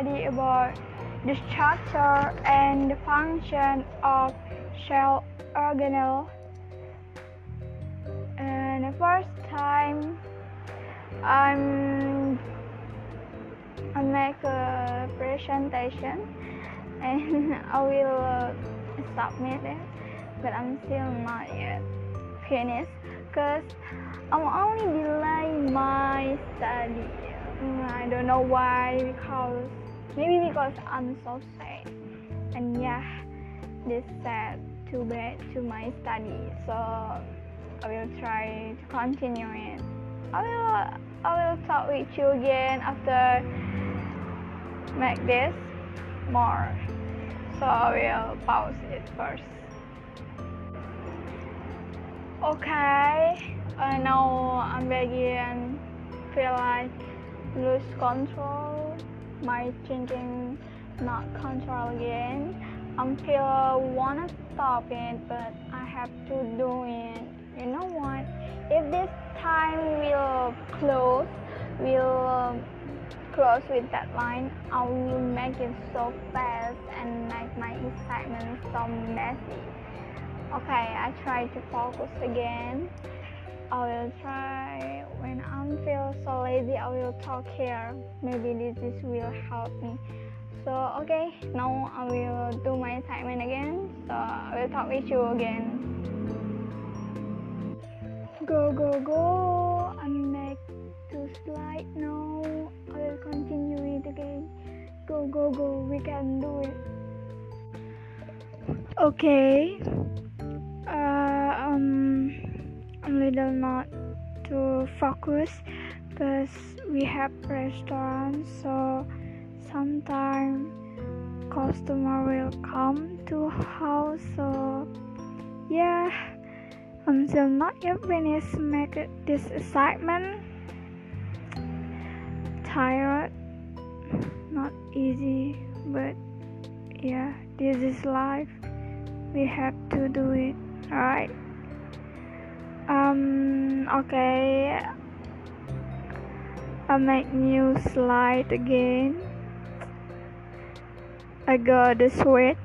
study about the structure and the function of cell organelle. And the first time I'm I make a presentation and I will uh, submit it, but I'm still not yet finished because I'm only delaying my study. Mm, I don't know why because maybe because I'm so sad and yeah, this sad too bad to my study. So I will try to continue it. I will I will talk with you again after make this more. So I will pause it first. Okay, I know I'm begin feel like lose control, my thinking not control again. I feel wanna stop it, but I have to do it. You know what? If this time will close, will um, close with that line, I will make it so fast and make my excitement so messy. Okay, I try to focus again. I will try lazy. I will talk here. Maybe this is will help me. So okay, now I will do my assignment again. So I will talk with you again. Go go go! I make two slide now. I will continue it again. Go go go! We can do it. Okay. Uh, um, I'm little not to focus because we have restaurants so sometimes customer will come to house so yeah. I'm still not yet finished make this assignment tired not easy but yeah this is life. We have to do it right? Um okay I make new slide again. I got the sweat.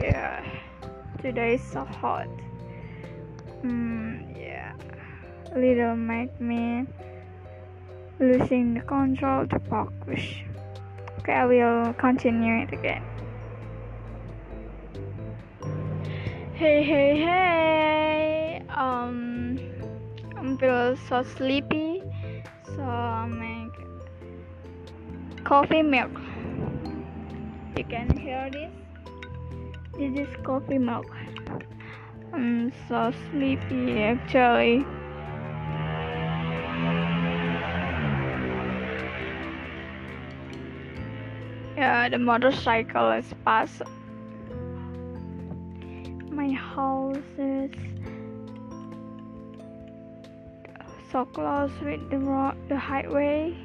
Yeah today is so hot. Mm, yeah. Little make me losing the control to focus. Okay I will continue it again. Hey hey hey. Um I feel so sleepy so I make coffee milk. You can hear this? This is coffee milk. I'm so sleepy actually. Yeah the motorcycle is past my house is so close with the road, the highway.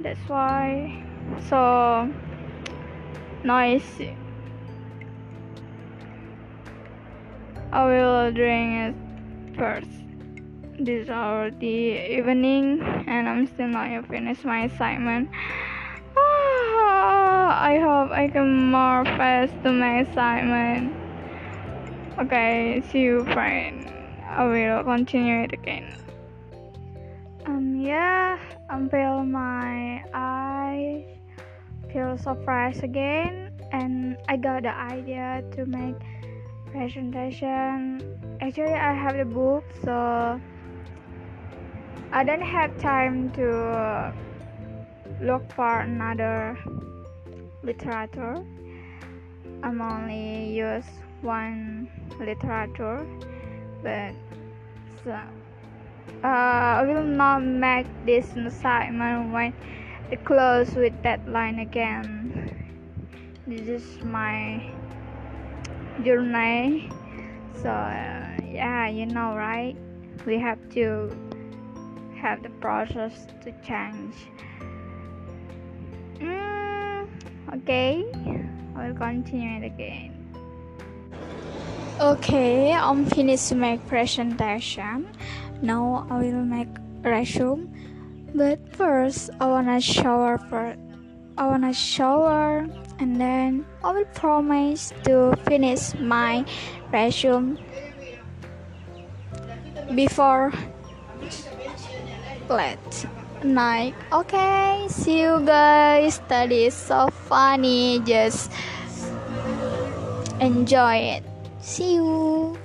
That's why. So noisy I will drink it first. This already evening and I'm still not yet finished my assignment. Ah, I hope I can more fast to my assignment. Okay see you friend. I will continue it again um yeah until my eyes feel fresh again and I got the idea to make presentation. Actually I have the book so I don't have time to look for another literature. I'm only use one literature but so uh, I will not make this assignment when the close with that line again. This is my journey. So uh, yeah you know right? We have to have the process to change. Mm, okay. I will continue it again. Okay I'm finished my presentation now I will make resume but first I wanna shower first I wanna shower and then I will promise to finish my resume before late night. Okay, see you guys. That is so funny. Just enjoy it. See you.